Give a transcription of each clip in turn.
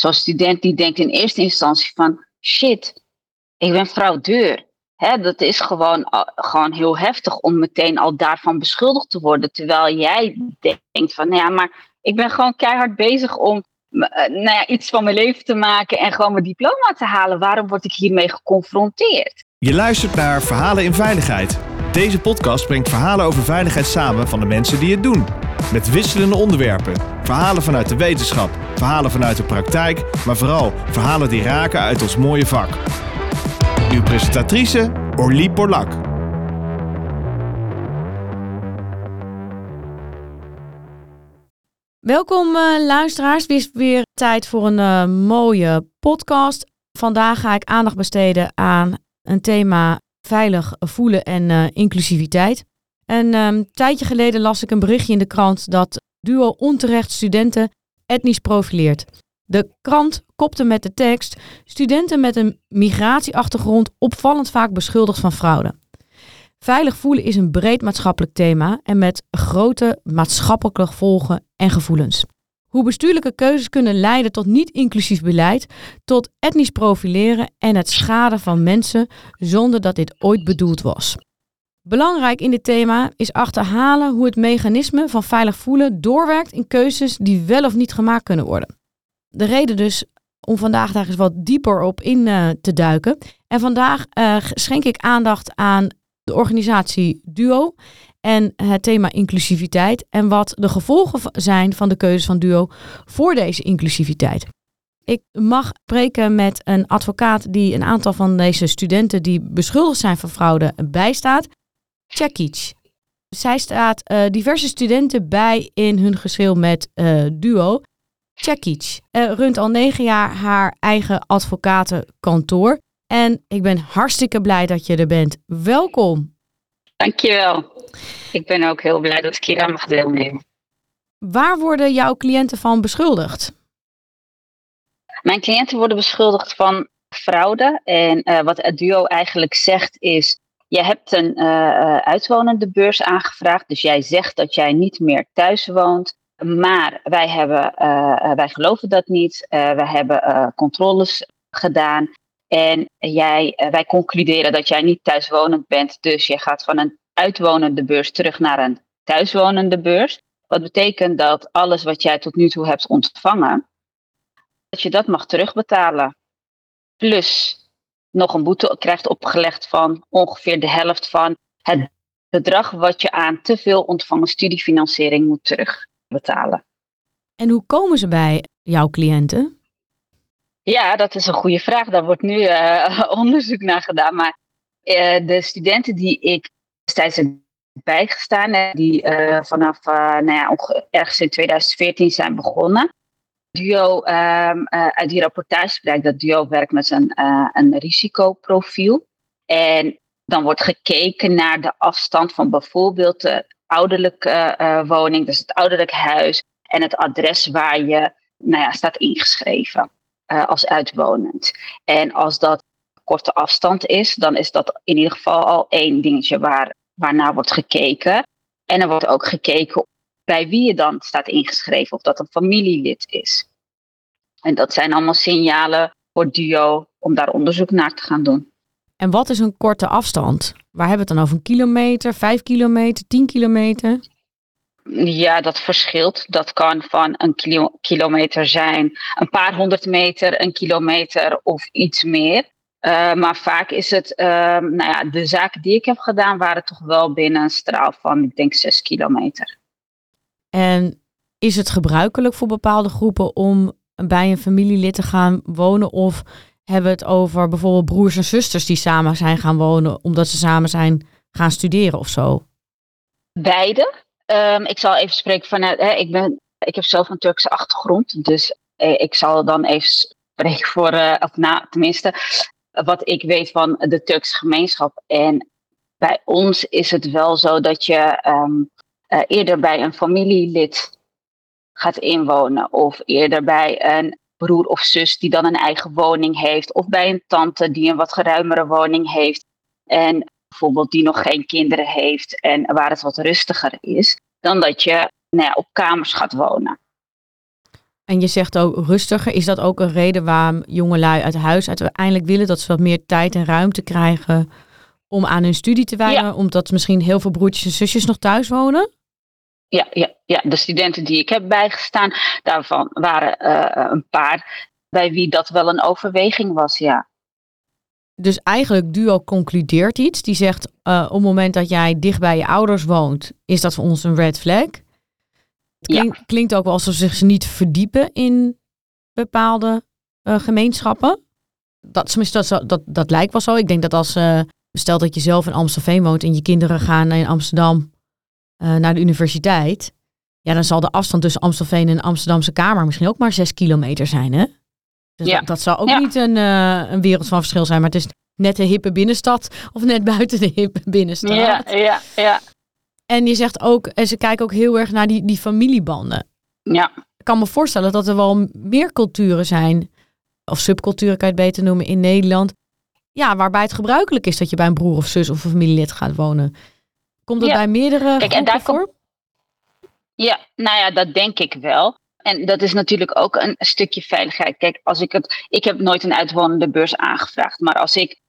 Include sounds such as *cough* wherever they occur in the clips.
Zo'n student die denkt in eerste instantie van shit, ik ben fraudeur. Hè, dat is gewoon, gewoon heel heftig om meteen al daarvan beschuldigd te worden. Terwijl jij denkt van, nou ja, maar ik ben gewoon keihard bezig om eh, nou ja, iets van mijn leven te maken en gewoon mijn diploma te halen. Waarom word ik hiermee geconfronteerd? Je luistert naar Verhalen in Veiligheid. Deze podcast brengt verhalen over veiligheid samen van de mensen die het doen. Met wisselende onderwerpen. Verhalen vanuit de wetenschap, verhalen vanuit de praktijk, maar vooral verhalen die raken uit ons mooie vak. Uw presentatrice Orlie Porlak. Welkom uh, luisteraars, het weer tijd voor een uh, mooie podcast. Vandaag ga ik aandacht besteden aan een thema veilig voelen en uh, inclusiviteit. En een um, tijdje geleden las ik een berichtje in de krant dat Duo onterecht studenten etnisch profileert. De krant kopte met de tekst: Studenten met een migratieachtergrond opvallend vaak beschuldigd van fraude. Veilig voelen is een breed maatschappelijk thema en met grote maatschappelijke gevolgen en gevoelens. Hoe bestuurlijke keuzes kunnen leiden tot niet-inclusief beleid, tot etnisch profileren en het schaden van mensen zonder dat dit ooit bedoeld was. Belangrijk in dit thema is achterhalen hoe het mechanisme van veilig voelen doorwerkt in keuzes die wel of niet gemaakt kunnen worden. De reden dus om vandaag daar eens wat dieper op in uh, te duiken. En vandaag uh, schenk ik aandacht aan de organisatie Duo en het thema inclusiviteit en wat de gevolgen zijn van de keuzes van Duo voor deze inclusiviteit. Ik mag spreken met een advocaat die een aantal van deze studenten die beschuldigd zijn van fraude bijstaat. Cekic. Zij staat uh, diverse studenten bij in hun geschil met uh, Duo. Cekic uh, runt al negen jaar haar eigen advocatenkantoor. En ik ben hartstikke blij dat je er bent. Welkom. Dankjewel. Ik ben ook heel blij dat ik hier aan mag deelnemen. Waar worden jouw cliënten van beschuldigd? Mijn cliënten worden beschuldigd van fraude. En uh, wat het duo eigenlijk zegt is, je hebt een uh, uitwonende beurs aangevraagd. Dus jij zegt dat jij niet meer thuis woont. Maar wij, hebben, uh, wij geloven dat niet. wij hebben controles gedaan. En jij, wij concluderen dat jij niet thuiswonend bent. Dus je gaat van een uitwonende beurs terug naar een thuiswonende beurs. Wat betekent dat alles wat jij tot nu toe hebt ontvangen, dat je dat mag terugbetalen. Plus nog een boete krijgt opgelegd van ongeveer de helft van het bedrag wat je aan te veel ontvangen studiefinanciering moet terugbetalen. En hoe komen ze bij jouw cliënten? Ja, dat is een goede vraag. Daar wordt nu uh, *laughs* onderzoek naar gedaan. Maar uh, de studenten die ik destijds heb bijgestaan, die uh, vanaf nou ja, ergens in 2014 zijn begonnen. Duo, um, uit die rapportage blijkt dat Duo werkt met een, een risicoprofiel. En dan wordt gekeken naar de afstand van bijvoorbeeld de ouderlijke woning, dus het ouderlijk huis, en het adres waar je nou ja, staat ingeschreven als uitwonend. En als dat korte afstand is, dan is dat in ieder geval al één dingetje waar, waarnaar wordt gekeken. En er wordt ook gekeken bij wie je dan staat ingeschreven, of dat een familielid is. En dat zijn allemaal signalen voor DUO om daar onderzoek naar te gaan doen. En wat is een korte afstand? Waar hebben we het dan over? Een kilometer, vijf kilometer, tien kilometer? Ja, dat verschilt. Dat kan van een kilo kilometer zijn, een paar honderd meter, een kilometer of iets meer. Uh, maar vaak is het, uh, nou ja, de zaken die ik heb gedaan waren toch wel binnen een straal van, ik denk, zes kilometer. En is het gebruikelijk voor bepaalde groepen om bij een familielid te gaan wonen? Of hebben we het over bijvoorbeeld broers en zusters die samen zijn gaan wonen omdat ze samen zijn gaan studeren of zo? Beide. Um, ik zal even spreken vanuit, hè, ik, ben, ik heb zelf een Turkse achtergrond, dus eh, ik zal dan even spreken voor, uh, of na, tenminste, wat ik weet van de Turkse gemeenschap. En bij ons is het wel zo dat je um, uh, eerder bij een familielid gaat inwonen, of eerder bij een broer of zus die dan een eigen woning heeft, of bij een tante die een wat geruimere woning heeft. En bijvoorbeeld die nog geen kinderen heeft en waar het wat rustiger is, dan dat je nou ja, op kamers gaat wonen. En je zegt ook rustiger. Is dat ook een reden waarom jongelui uit huis uiteindelijk willen dat ze wat meer tijd en ruimte krijgen om aan hun studie te wijden? Omdat misschien heel veel broertjes en zusjes nog thuis wonen? Ja, ja, ja, de studenten die ik heb bijgestaan, daarvan waren uh, een paar bij wie dat wel een overweging was, ja. Dus eigenlijk Duo concludeert iets. Die zegt uh, op het moment dat jij dicht bij je ouders woont, is dat voor ons een red flag. Het klinkt ook wel alsof ze zich niet verdiepen in bepaalde uh, gemeenschappen. Dat, dat, dat, dat lijkt wel zo. Ik denk dat als, stel dat je zelf in Amstelveen woont en je kinderen gaan in Amsterdam uh, naar de universiteit. Ja, dan zal de afstand tussen Amstelveen en Amsterdamse Kamer misschien ook maar zes kilometer zijn, hè? Dus ja. dat, dat zal ook ja. niet een, een wereld van verschil zijn. Maar het is net een hippe binnenstad of net buiten de hippe binnenstad. Ja, ja, ja. En je zegt ook, en ze kijken ook heel erg naar die, die familiebanden. Ja. Ik kan me voorstellen dat er wel meer culturen zijn, of subculturen kan je het beter noemen, in Nederland. Ja, waarbij het gebruikelijk is dat je bij een broer of zus of een familielid gaat wonen. Komt dat bij meerdere Kijk, en daar voor? Ja, nou ja, dat denk ik wel. En dat is natuurlijk ook een stukje veiligheid. Kijk, als ik het. Ik heb nooit een uitwonende beurs aangevraagd. Maar als ik,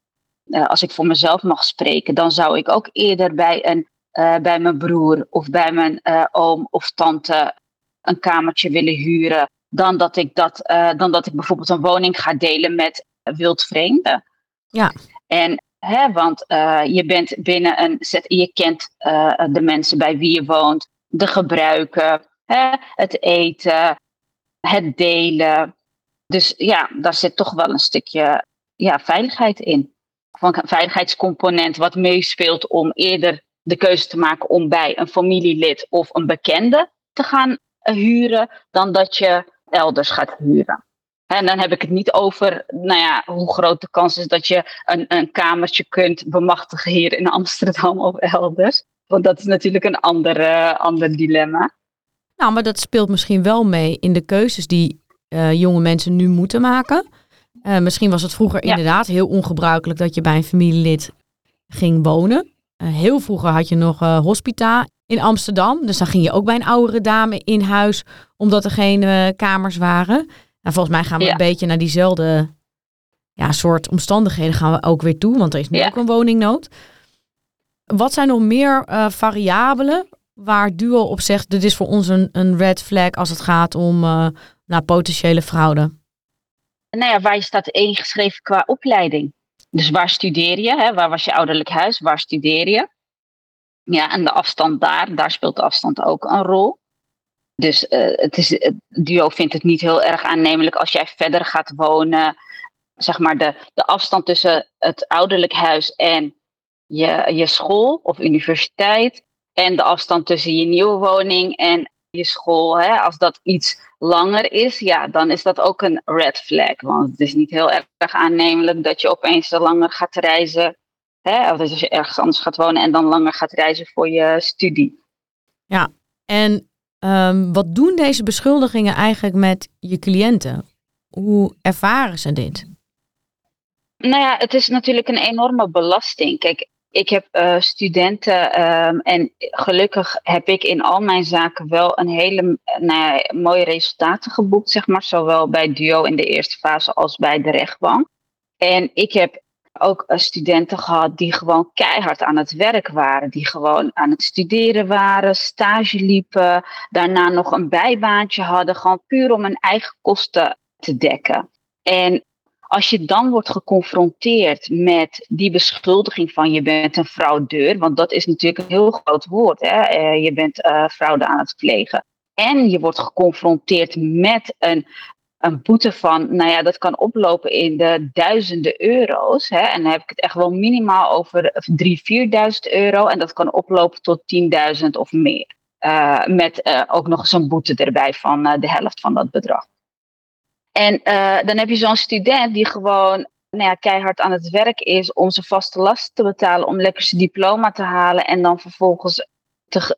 uh, als ik voor mezelf mag spreken, dan zou ik ook eerder bij een uh, bij mijn broer of bij mijn uh, oom of tante een kamertje willen huren. Dan dat ik, dat, dan dat ik bijvoorbeeld een woning ga delen met wildvreemden. Ja. En hè, want je bent binnen een set, je kent de mensen bij wie je woont, de gebruiken, hè, het eten, het delen. Dus ja, daar zit toch wel een stukje ja, veiligheid in. Van een veiligheidscomponent wat meespeelt om eerder de keuze te maken om bij een familielid of een bekende te gaan eh, huren, dan dat je elders gaat huren. En dan heb ik het niet over nou ja, hoe groot de kans is dat je een, een kamertje kunt bemachtigen hier in Amsterdam of elders. Want dat is natuurlijk een ander, uh, ander dilemma. Nou, maar dat speelt misschien wel mee in de keuzes die uh, jonge mensen nu moeten maken. Uh, misschien was het vroeger ja. inderdaad heel ongebruikelijk dat je bij een familielid ging wonen. Heel vroeger had je nog hospita in Amsterdam. Dus dan ging je ook bij een oudere dame in huis, omdat er geen kamers waren. Nou, volgens mij gaan we ja. een beetje naar diezelfde ja, soort omstandigheden gaan we ook weer toe, want er is nu ja. ook een woningnood. Wat zijn nog meer variabelen waar Duo op zegt, dit is voor ons een, een red flag als het gaat om naar potentiële fraude? Nou ja, waar je staat ingeschreven qua opleiding. Dus waar studeer je? Hè? Waar was je ouderlijk huis? Waar studeer je? Ja, en de afstand daar, daar speelt de afstand ook een rol. Dus uh, het is, het duo vindt het niet heel erg aannemelijk als jij verder gaat wonen. Zeg maar de, de afstand tussen het ouderlijk huis en je, je school of universiteit. En de afstand tussen je nieuwe woning en je school. Hè? Als dat iets langer is, ja, dan is dat ook een red flag. Want het is niet heel erg aannemelijk dat je opeens langer gaat reizen. Hè? Of dat je ergens anders gaat wonen en dan langer gaat reizen voor je studie. Ja, en um, wat doen deze beschuldigingen eigenlijk met je cliënten? Hoe ervaren ze dit? Nou ja, het is natuurlijk een enorme belasting. Kijk, ik heb uh, studenten um, en gelukkig heb ik in al mijn zaken wel een hele nou ja, mooie resultaten geboekt, zeg maar. Zowel bij DUO in de eerste fase als bij de rechtbank. En ik heb ook uh, studenten gehad die gewoon keihard aan het werk waren. Die gewoon aan het studeren waren, stage liepen, daarna nog een bijbaantje hadden. Gewoon puur om hun eigen kosten te dekken. En als je dan wordt geconfronteerd met die beschuldiging van je bent een fraudeur, want dat is natuurlijk een heel groot woord, hè? Uh, je bent uh, fraude aan het plegen. En je wordt geconfronteerd met een, een boete van, nou ja, dat kan oplopen in de duizenden euro's. Hè? En dan heb ik het echt wel minimaal over 3.000, 4.000 euro. En dat kan oplopen tot 10.000 of meer. Uh, met ook nog eens een boete erbij van de helft van dat bedrag. En dan heb je zo'n student die gewoon nou ja, keihard aan het werk is om zijn vaste lasten te betalen, om lekker zijn diploma te halen en dan vervolgens te,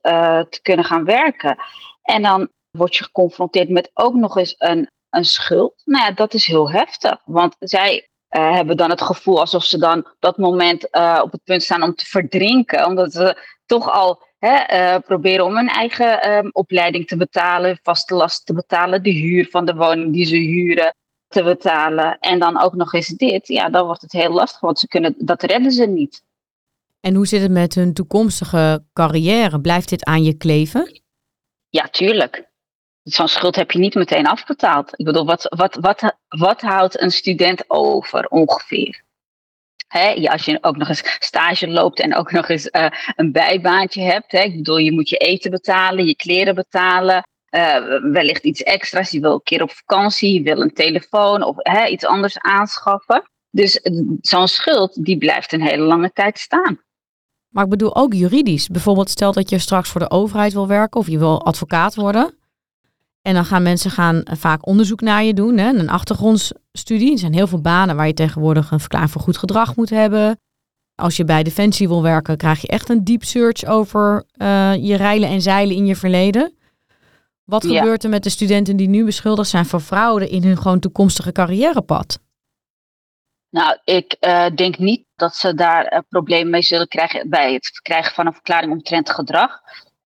te kunnen gaan werken. En dan word je geconfronteerd met ook nog eens een, een schuld. Nou ja, dat is heel heftig, want zij uh, hebben dan het gevoel alsof ze dan dat moment op het punt staan om te verdrinken, omdat ze toch al hè, proberen om hun eigen ehm, opleiding te betalen, vaste lasten te betalen, de huur van de woning die ze huren te betalen. En dan ook nog eens dit, ja, dan wordt het heel lastig, want ze kunnen, dat redden ze niet. En hoe zit het met hun toekomstige carrière? Blijft dit aan je kleven? Ja, tuurlijk. Zo'n schuld heb je niet meteen afbetaald. Ik bedoel, wat, wat, wat, wat houdt een student over ongeveer? Hè, als je ook nog eens stage loopt en ook nog eens uh, een bijbaantje hebt. Hè, ik bedoel, je moet je eten betalen, je kleren betalen. Uh, wellicht iets extra's. Je wil een keer op vakantie, je wil een telefoon of iets anders aanschaffen. Dus zo'n schuld die blijft een hele lange tijd staan. Maar ik bedoel ook juridisch. Bijvoorbeeld stel dat je straks voor de overheid wil werken of je wil advocaat worden. En dan gaan mensen gaan vaak onderzoek naar je doen, hè? een achtergrondstudie. Er zijn heel veel banen waar je tegenwoordig een verklaring voor goed gedrag moet hebben. Als je bij Defensie wil werken, krijg je echt een deep search over uh, je reilen en zeilen in je verleden. Wat gebeurt er met de studenten die nu beschuldigd zijn van fraude in hun gewoon toekomstige carrièrepad? Nou, ik uh, denk niet dat ze daar uh, problemen mee zullen krijgen bij het krijgen van een verklaring omtrent gedrag.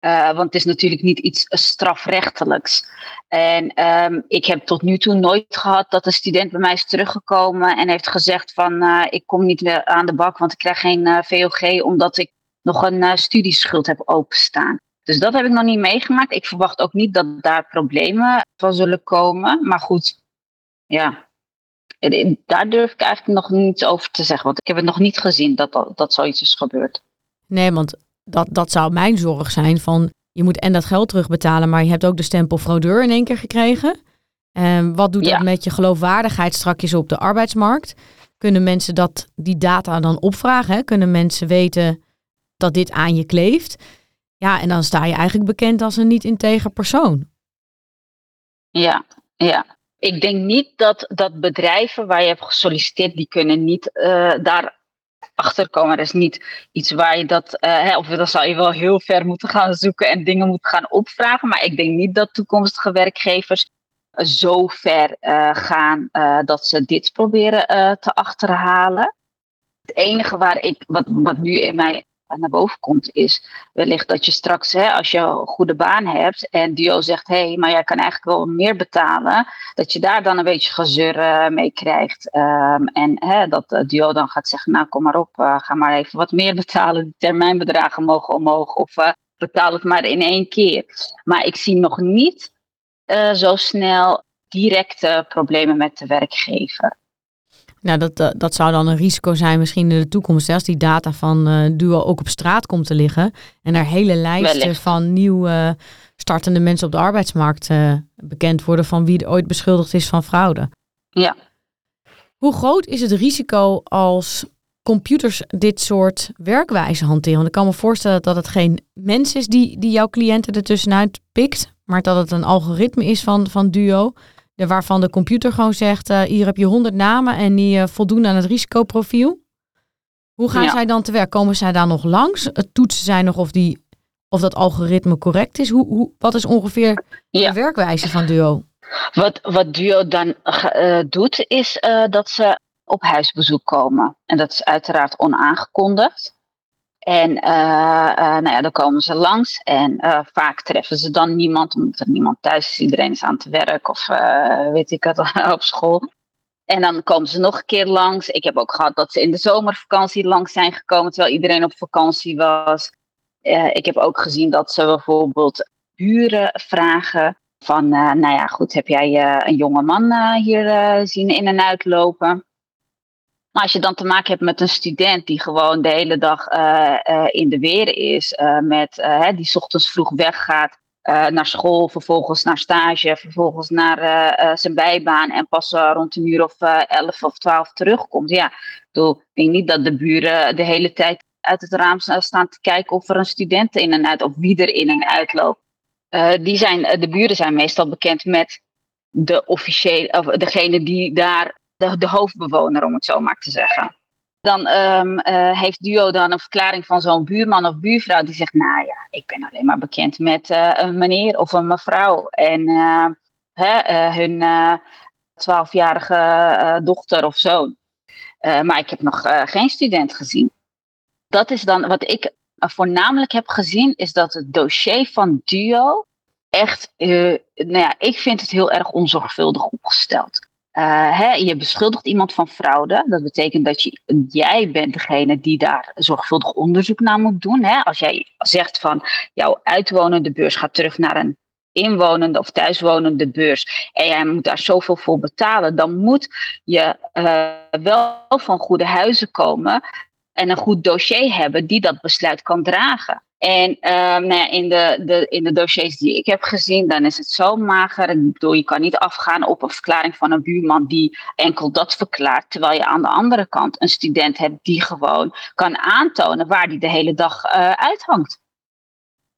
Uh, want het is natuurlijk niet iets strafrechtelijks. En um, ik heb tot nu toe nooit gehad dat een student bij mij is teruggekomen en heeft gezegd van ik kom niet meer aan de bak, want ik krijg geen VOG omdat ik nog een studieschuld heb openstaan. Dus dat heb ik nog niet meegemaakt. Ik verwacht ook niet dat daar problemen van zullen komen. Maar goed, ja, daar durf ik eigenlijk nog niets over te zeggen. Want ik heb het nog niet gezien dat, dat, dat zoiets is gebeurd. Nee, want dat, dat zou mijn zorg zijn van je moet en dat geld terugbetalen, maar je hebt ook de stempel fraudeur in één keer gekregen. En wat doet dat met je geloofwaardigheid strakjes op de arbeidsmarkt? Kunnen mensen dat, die data dan opvragen? Hè? Kunnen mensen weten dat dit aan je kleeft? Ja, en dan sta je eigenlijk bekend als een niet integer persoon. Ja, ja ik denk niet dat, dat bedrijven waar je hebt gesolliciteerd, die kunnen niet uh, daar achter komen. Er is niet iets waar je dat, uh, of dan zou je wel heel ver moeten gaan zoeken en dingen moeten gaan opvragen. Maar ik denk niet dat toekomstige werkgevers zo ver uh, gaan dat ze dit proberen te achterhalen. Het enige waar ik, wat, wat nu in mij naar boven komt, is wellicht dat je straks, hè, als je een goede baan hebt en Dio zegt, hé, hey, maar jij kan eigenlijk wel meer betalen, dat je daar dan een beetje gezeur mee krijgt. Um, en hè, dat uh, Dio dan gaat zeggen, nou kom maar op, uh, ga maar even wat meer *laughs* betalen, de termijnbedragen mogen omhoog of betaal het maar in één keer. Maar ik zie nog niet zo snel directe problemen met de werkgever. Nou, dat, eh, dat zou dan een risico zijn misschien in de toekomst. Als die data van uh, Duo ook op straat komt te liggen. En er hele lijsten van nieuw startende mensen op de arbeidsmarkt uh, bekend worden van wie er ooit beschuldigd is van fraude. Ja. Hoe groot is het risico als computers dit soort werkwijzen hanteren? Want ik kan me voorstellen dat het geen mens is die, die jouw cliënten ertussenuit pikt. Maar dat het een algoritme is van, van Duo waarvan de computer gewoon zegt, uh, hier heb je honderd namen en die uh, voldoen aan het risicoprofiel. Hoe gaan zij dan te werk? Komen zij daar nog langs? Toetsen zij nog of, die, of dat algoritme correct is? Hoe, hoe, wat is ongeveer de werkwijze van Duo? Wat, wat Duo dan uh, doet, is dat ze op huisbezoek komen. En dat is uiteraard onaangekondigd. En uh, uh, nou ja, dan komen ze langs en uh, vaak treffen ze dan niemand, omdat er niemand thuis is. Iedereen is aan het werk of weet ik het, *laughs* op school. En dan komen ze nog een keer langs. Ik heb ook gehad dat ze in de zomervakantie langs zijn gekomen, terwijl iedereen op vakantie was. ik heb ook gezien dat ze bijvoorbeeld buren vragen van, nou ja, goed, heb jij een jonge man hier zien in en uitlopen? Maar als je dan te maken hebt met een student die gewoon de hele dag uh, uh, in de weer is, uh, met, die ochtends vroeg weggaat naar school, vervolgens naar stage, vervolgens naar zijn bijbaan en pas rond een uur of elf of twaalf terugkomt. Ja, ik denk niet dat de buren de hele tijd uit het raam staan te kijken of er een student in en uit, of wie er in en uit loopt. die zijn, de buren zijn meestal bekend met de officiële, of degene die daar de, hoofdbewoner, om het zo maar te zeggen. Dan um, uh, heeft Duo dan een verklaring van zo'n buurman of buurvrouw die zegt, nou ja, ik ben alleen maar bekend met uh, een meneer of een mevrouw. En uh, hè, hun twaalfjarige dochter of zoon. maar ik heb nog geen student gezien. Dat is dan wat ik voornamelijk heb gezien, is dat het dossier van Duo echt, nou ja, ik vind het heel erg onzorgvuldig opgesteld. Uh, hè, je beschuldigt iemand van fraude. Dat betekent dat je, jij bent degene die daar zorgvuldig onderzoek naar moet doen. Hè? Als jij zegt van jouw uitwonende beurs gaat terug naar een inwonende of thuiswonende beurs en jij moet daar zoveel voor betalen, dan moet je uh, wel van goede huizen komen en een goed dossier hebben die dat besluit kan dragen. En nou ja, in, de, de, in de dossiers die ik heb gezien, dan is het zo mager. Ik bedoel, je kan niet afgaan op een verklaring van een buurman die enkel dat verklaart. Terwijl je aan de andere kant een student hebt die gewoon kan aantonen waar die de hele dag uh, uithangt.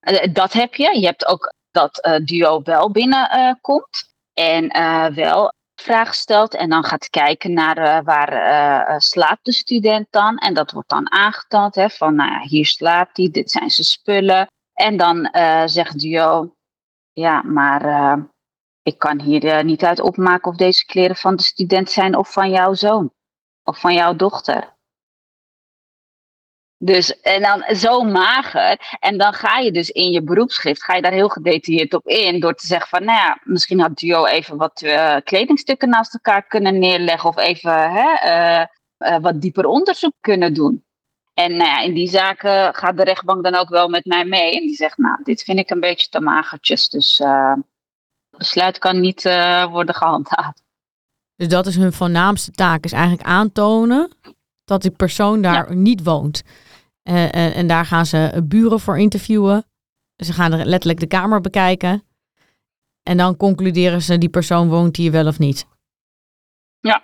Uh, dat heb je. Je hebt ook dat uh, duo wel binnenkomt. en wel vraag stelt en dan gaat kijken naar uh, waar uh, slaapt de student dan. En dat wordt dan aangetoond, hè, van nou hier slaapt hij, dit zijn zijn spullen. En dan uh, zegt Duo, ja, maar ik kan hier niet uit opmaken of deze kleren van de student zijn of van jouw zoon of van jouw dochter. Dus, en dan zo mager. En dan ga je dus in je beroepsschrift, ga je daar heel gedetailleerd op in. Door te zeggen van, nou ja, misschien had Duo even wat uh, kledingstukken naast elkaar kunnen neerleggen. Of even hè, uh, uh, wat dieper onderzoek kunnen doen. En nou ja, in die zaken gaat de rechtbank dan ook wel met mij mee. En die zegt, nou, dit vind ik een beetje te magertjes. Dus het besluit kan niet worden gehandhaafd. Dus dat is hun voornaamste taak, is eigenlijk aantonen dat die persoon daar ja. niet woont. Uh, uh, en daar gaan ze buren voor interviewen. Ze gaan er letterlijk de kamer bekijken. En dan concluderen ze die persoon woont hier wel of niet. Ja.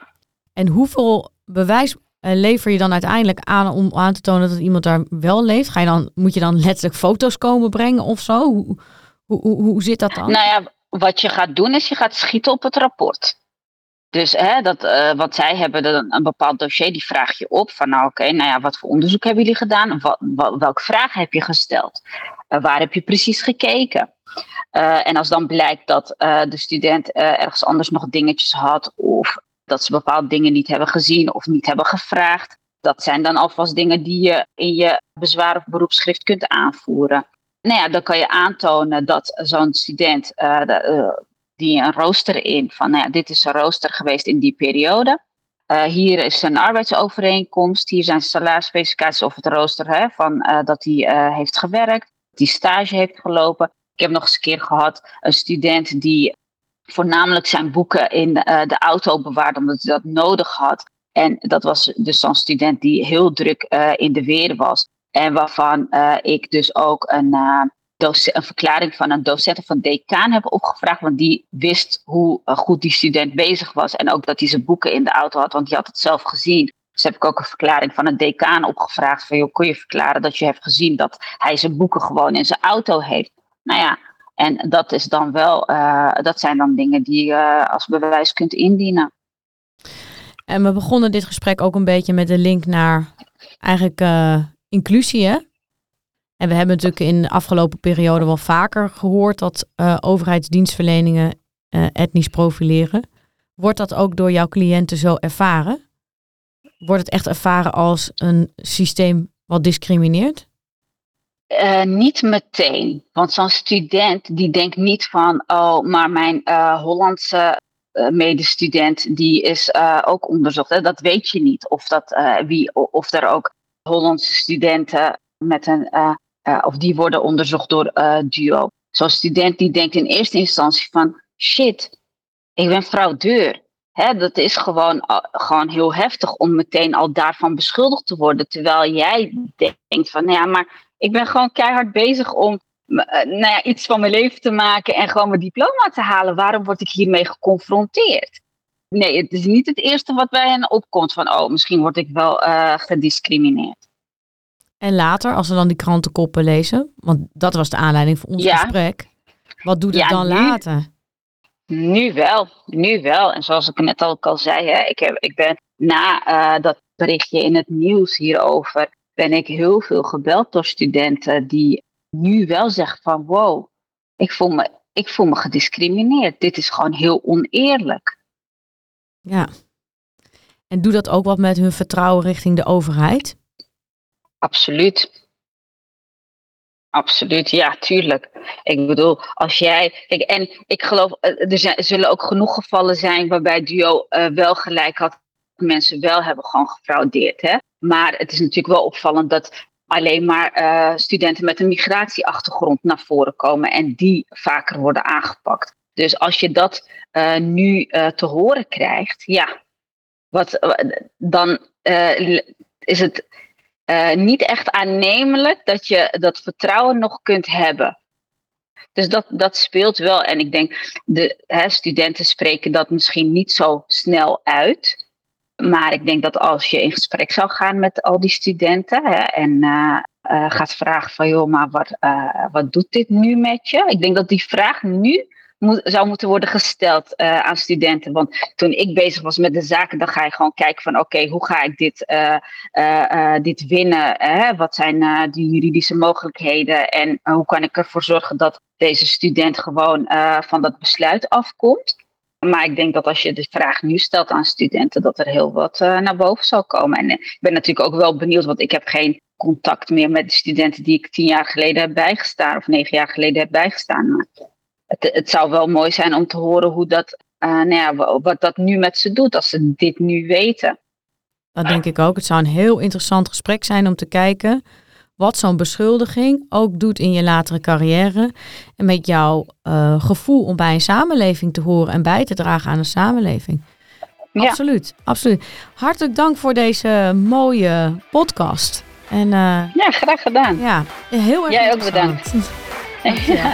En hoeveel bewijs uh, lever je dan uiteindelijk aan om aan te tonen dat iemand daar wel leeft? Ga je dan, moet je dan letterlijk foto's komen brengen of zo? Hoe, hoe, hoe, hoe zit dat dan? Nou ja, wat je gaat doen is je gaat schieten op het rapport. Dus hè, dat, uh, wat zij hebben, een, een bepaald dossier, die vraag je op. Van nou oké, nou ja, wat voor onderzoek hebben jullie gedaan? Wat, wat, welke vragen heb je gesteld? Waar heb je precies gekeken? Uh, en als dan blijkt dat de student ergens anders nog dingetjes had, of dat ze bepaalde dingen niet hebben gezien of niet hebben gevraagd, dat zijn dan alvast dingen die je in je bezwaar of beroepsschrift kunt aanvoeren. Nou ja, dan kan je aantonen dat zo'n student de, die een rooster in van, nou ja, dit is een rooster geweest in die periode. Uh, hier is een arbeidsovereenkomst, hier zijn salarisspecificaties of het rooster hè, van uh, dat hij uh, heeft gewerkt, die stage heeft gelopen. Ik heb nog eens een keer gehad een student die voornamelijk zijn boeken in de auto bewaarde omdat hij dat nodig had. En dat was dus zo'n student die heel druk in de weer was. En waarvan ik dus ook een, een verklaring van een docent of een decaan hebben opgevraagd. Want die wist hoe uh, goed die student bezig was. En ook dat hij zijn boeken in de auto had, want die had het zelf gezien. Dus heb ik ook een verklaring van een decaan opgevraagd. Van, joh, kun je verklaren dat je hebt gezien dat hij zijn boeken gewoon in zijn auto heeft? Nou ja, en dat is dan wel, uh, dat zijn dan dingen die je uh, als bewijs kunt indienen. En we begonnen dit gesprek ook een beetje met de link naar eigenlijk inclusie, hè? En we hebben natuurlijk in de afgelopen periode wel vaker gehoord dat uh, overheidsdienstverleningen uh, etnisch profileren. Wordt dat ook door jouw cliënten zo ervaren? Wordt het echt ervaren als een systeem wat discrimineert? Uh, niet meteen. Want zo'n student die denkt niet van, oh, maar mijn Hollandse medestudent die is ook onderzocht. Hè? Dat weet je niet. Of, dat, wie, of er ook Hollandse studenten met een uh, of die worden onderzocht door uh, DUO. Zo'n student die denkt in eerste instantie van shit, ik ben fraudeur. Hè, dat is gewoon, uh, gewoon heel heftig om meteen al daarvan beschuldigd te worden. Terwijl jij denkt van nou ja, maar ik ben gewoon keihard bezig om nou ja, iets van mijn leven te maken en gewoon mijn diploma te halen. Waarom word ik hiermee geconfronteerd? Nee, het is niet het eerste wat bij hen opkomt van oh, misschien word ik wel gediscrimineerd. En later, als we dan die krantenkoppen lezen, want dat was de aanleiding voor ons ja. gesprek. Wat doet het ja, dan nu, later? Nu wel, nu wel. En zoals ik net al, al zei, hè, ik, heb, ik ben na uh, dat berichtje in het nieuws hierover, ben ik heel veel gebeld door studenten die nu wel zeggen van wow, ik voel me, ik voel me gediscrimineerd. Dit is gewoon heel oneerlijk. Ja. En doe dat ook wat met hun vertrouwen richting de overheid? Absoluut. Absoluut, ja, tuurlijk. Ik bedoel, als jij. Kijk, en ik geloof, er zijn, zullen ook genoeg gevallen zijn waarbij Duo uh, wel gelijk had. Mensen wel hebben gewoon gefraudeerd. Hè? Maar het is natuurlijk wel opvallend dat alleen maar uh, studenten met een migratieachtergrond naar voren komen en die vaker worden aangepakt. Dus als je dat nu te horen krijgt, ja, wat, dan is het uh, niet echt aannemelijk dat je dat vertrouwen nog kunt hebben. Dus dat, dat speelt wel. En ik denk, de hè, studenten spreken dat misschien niet zo snel uit. Maar ik denk dat als je in gesprek zou gaan met al die studenten hè, en uh, uh, gaat vragen van joh, maar wat, wat doet dit nu met je? Ik denk dat die vraag nu moet, zou moeten worden gesteld uh, aan studenten. Want toen ik bezig was met de zaken, dan ga je gewoon kijken van oké, hoe ga ik dit, uh, uh, dit winnen? Hè? Wat zijn die juridische mogelijkheden? En hoe kan ik ervoor zorgen dat deze student gewoon van dat besluit afkomt? Maar ik denk dat als je de vraag nu stelt aan studenten, dat er heel wat naar boven zal komen. En ik ben natuurlijk ook wel benieuwd, want ik heb geen contact meer met de studenten die ik tien jaar geleden heb bijgestaan of negen jaar geleden heb bijgestaan. Maar het, het zou wel mooi zijn om te horen hoe dat, uh, nou ja, wat dat nu met ze doet als ze dit nu weten. Dat denk ik ook. Het zou een heel interessant gesprek zijn om te kijken wat zo'n beschuldiging ook doet in je latere carrière. En met jouw uh, gevoel om bij een samenleving te horen en bij te dragen aan een samenleving. Ja. Absoluut, absoluut. Hartelijk dank voor deze mooie podcast. En, uh, ja, graag gedaan. Ja, heel erg Jij ook bedankt. *laughs* ja.